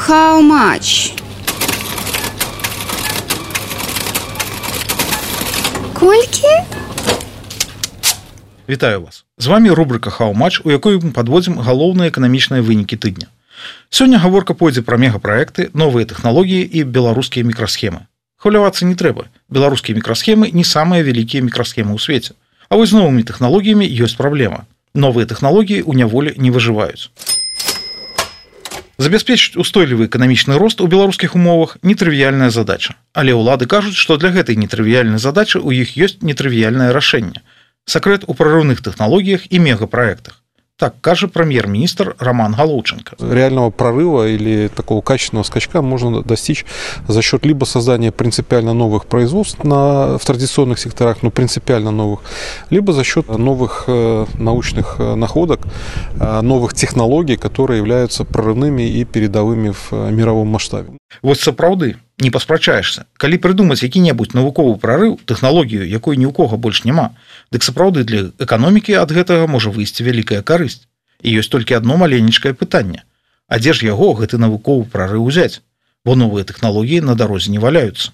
How much? Колькі? Вітаю вас з вами рубрика хау-матч у якой мы подводзім галоўныя эканамічныя вынікі тыдня сёння гаворка пойдзе пра мегапраекты новыя тэхналогіі і беларускія мікрасхемы хвалявацца не трэба беларускія мікрасхемы не самыя вялікія мікрасхемы ў свеце а вось з новымі тэхналогіямі ёсць праблема новыя тэхналогіі ў няволі не выжываюць забяспечыць устойлівы эканамічны рост у беларускіх умовах нетрывіяльная задача але ўлады кажуць што для гэтай нетрывіяльнай задачы у іх ёсць нетрывіяльнае рашэнне сакрэт у прарыўных тэхналогіях і мегапраектах Так кажа премьер-министр Роман Головченко. Реального прорыва или такого качественного скачка можно достичь за счет либо создания принципиально новых производств на, в традиционных секторах, но принципиально новых, либо за счет новых э, научных э, находок, э, новых технологий, которые являются прорывными и передовыми в мировом масштабе. Вот сапраўды не паспрачаешься калі прыдумаць які-небудзь навуковы прорыў тэхналогію якой ні ў кого больш няма дык сапраўды для эканомікі ад гэтага можа выйсці вялікая карысць. І ёсць толькі одно маленечкае пытанне. А дзе ж яго гэты навуковы прорыў узяць? Бо новыя тэхналогіі на дарозе не валяются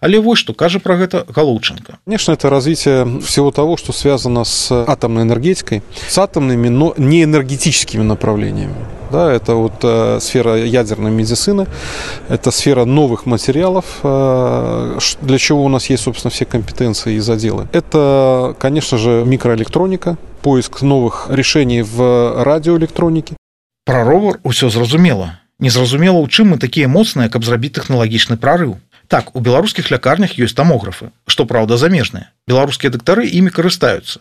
Але вось что кажа про гэта галоўченко конечно это развитие всего того что связано с атомной энергетикой с атомными но не энергетическими направлениями да, это вот э, сфера ядерной медицины, это сфера новых материалов, э, для чего у нас есть, собственно, все компетенции и заделы. Это, конечно же, микроэлектроника, поиск новых решений в радиоэлектронике. Про ровар усё зразумела. Незразумела, у чым мы такія моцныя, каб зрабіць тэхналагічны прарыў. Так, у беларускіх лякарнях ёсць тамографы, што праўда замежныя. Беларускія дактары імі карыстаюцца.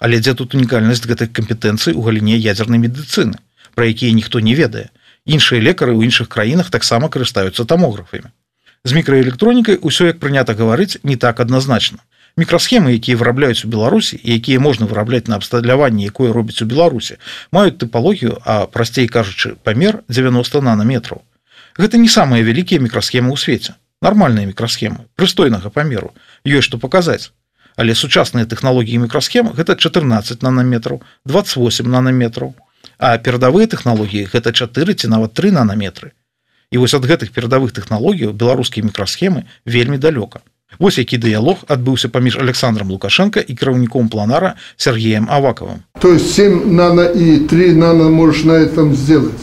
Але дзе тут унікальнасць гэтай кампетэнцыі ў галіне ядзернай медыцыны, пра якія ніхто не ведае. Іншыя лекары ў іншых краінах таксама карыстаюцца тамографамі. З мікраэлектронікай усё як прынята гаварыць не так адназначна. Мікрасхемы, якія вырабляюць у Беларусі, якія можна вырабляць на абсталяванне, якое робіць у Беларусі, маюць тыпалогію, а прасцей кажучы, памер 90 нанометраў. Гэта не самыя вялікія мікрасхемы ў свеце нармальныя мікрасхемы прыстойнага памеру ёсць што паказаць але сучасныя тэхналогіі мікрасхем гэта 14 нанометраў 28 нанометраў а перадавыя тэхналогіі гэта 4 ці нават 3 нанометры і вось ад гэтых перадавых тэхналогіяў беларускія мікрасхемы вельмі далёка Вось які дыялог адбыўся паміж александром лукашенко і кіраўніком планара сергеем аваковым то есть 7 нано и 3 нано можешь на этом сделать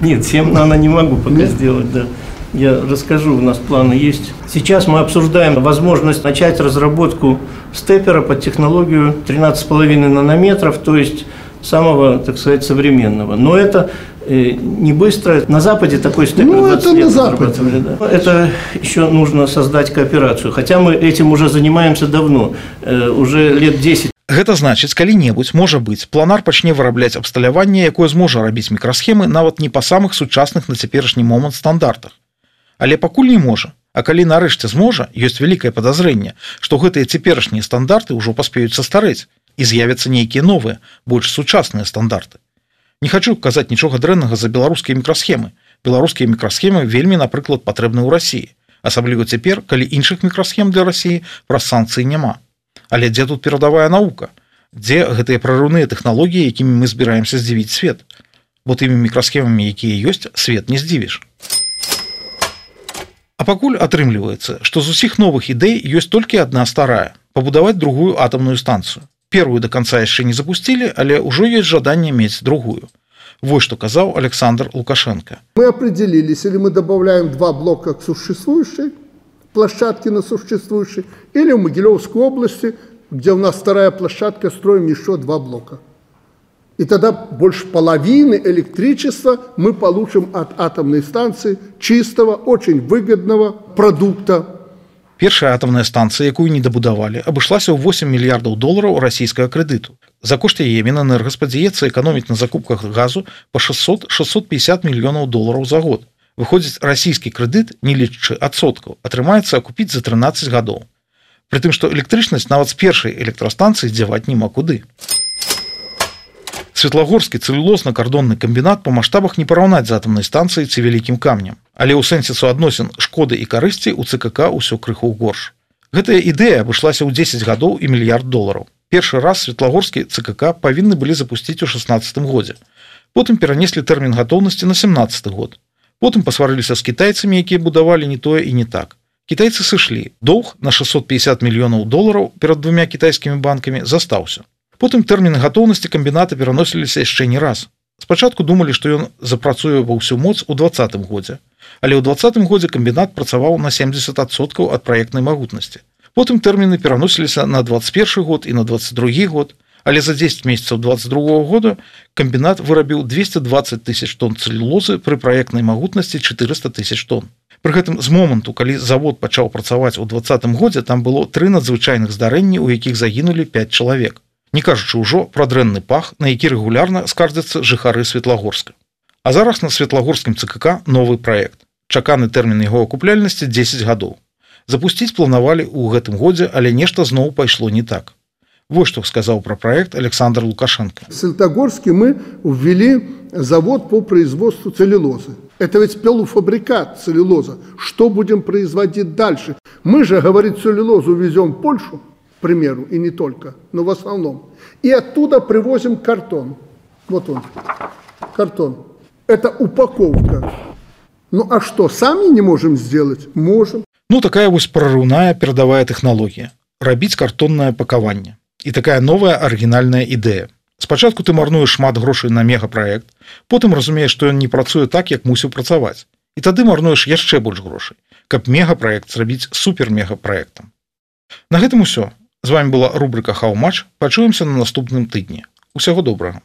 нет 7 нано не могу пока нет? сделать да я расскажу, у нас планы есть. Сейчас мы обсуждаем возможность начать разработку степера под технологию 13,5 нанометров, то есть самого, так сказать, современного. Но это э, не быстро. На Западе такой степер ну, это на Западе. Да. Это еще нужно создать кооперацию. Хотя мы этим уже занимаемся давно, э, уже лет 10. Гэта значыць калі-небудзь можа быць планар пачне вырабляць абсталяванне якое зможа рабіць мікрасхемы нават не па самых сучасных на цяперашні момант стандартах але пакуль не можа А калі нарэшце зможа ёсць вялікае падазрэнне што гэтыя цяперашнія стандарты ўжо паспеюць састарэць і з'явяцца нейкія новыя больш сучасныя стандарты. Не хочу казаць нічога дрэннага за беларускія мікрасхемы. Беларускія мікрасхемы вельмі напрыклад патрэбны ў рассіі асабліва цяпер калі іншых мікрасхем для рассіі праз санкцыі няма. Але дзе тут перадавая наука? Дзе гэтыя прарыўныя тэхналогіі якімі мы збіраемся здзівіць свет? Бо тымі мікрасхемамі якія ёсць свет не здзівіш. А пакуль атрымліваецца, што з усіх новых ідэй ёсць толькі адна старая пабудаваць другую атомную станцыю. Первую до конца яшчэ не запустили, але ўжо ёсць жаданне мець другую. Вот что казаў Александр Лукашенко. Мы определились, или мы добавляем два блока к существующей площадке на существующей, или в Могилевской области, где у нас вторая площадка, строим еще два блока. И тогда больше половины электричества мы получим от атомной станции чистого, очень выгодного продукта. Первая атомная станция, якую не дабудавалі, абышлася ў 8 мільярдаў долараў расійскага крэдыту. За кошт яе Мінэнерга спадзяецца эканоміць на закупках газу па 600-650 мільёнаў долараў за год. Выходзіць расійскі крэдыт, не лічачы адсоткаў, атрымаецца акупіць за 13 гадоў. Прытым, што электрычнасць нават з першай электрастанцыі дзяваць няма куды. Светлагорскі цэлюлозна-кардонны камбінат па маштабах не параўнаць з атамнай станцыяй ці вялікім камнем. Але ў сэнсе суадносін шкоды і карысці ў ЦКК ўсё крыху горш. Гэтая ідэя абышлася ў 10 гадоў і мільярд долараў. Першы раз светлагорскі ЦКК павінны былі запусціць у 16 годзе. Потым перанеслі тэрмін гатоўнасці на 17 год. потым пасварыліся з кітайцамі якія будавалі не тое і не так кітайцы сышлі доўг на 650 мільёнаў долараў перад двумя кітайскімі банкамі застаўся потым тэрміны гатоўнасці камбіната пераносіліся яшчэ не раз спачатку думалі што ён запрацуе ва ўсю моц у двадцатым годзе але ў двадцатым годзе камбінат працаваў на 70соткаў ад праектнай магутнасці потым тэрміны пераносіліся на 21 год і на 22 год але за 10 месяцаў 22 года камбінат вырабіў 220 тысяч тонн цэлюлозы пры праектнай магутнасці 400 тысяч тонн Пры гэтым з моманту калі завод пачаў працаваць у двадцатым годзе там было тры надзвычайных здарэнні у якіх загінулі 5 чалавек не кажучы ўжо пра дрэнны пах на які рэгулярна скардзяцца жыхары светлагорска а зараз на светлагорскім цКК новы проект чаканы тэрмін яго акупляльнасці 10 гадоў запусціць планавалі ў гэтым годзе але нешта зноў пайшло не так Вот что сказал про проект Александр Лукашенко. В Салтогорске мы ввели завод по производству целлюлозы. Это ведь полуфабрикат целлюлоза. Что будем производить дальше? Мы же, говорит, целлюлозу везем в Польшу, к примеру, и не только, но в основном. И оттуда привозим картон. Вот он, картон. Это упаковка. Ну а что, сами не можем сделать? Можем. Ну такая вось прорыўная перадавая тэхналогія. Рабіць картоннае пакаванне і такая новая арыгінальная ідэя спачатку ты марнуеш шмат грошай на мегапраект потым разумееш што ён не працуе так як мусіў працаваць і тады марнуеш яшчэ больш грошай каб мегапраект зрабіць супер мегапраектам на гэтым усё з вами была рубрика хау-матч пачуемся на наступным тыдні усяго добрага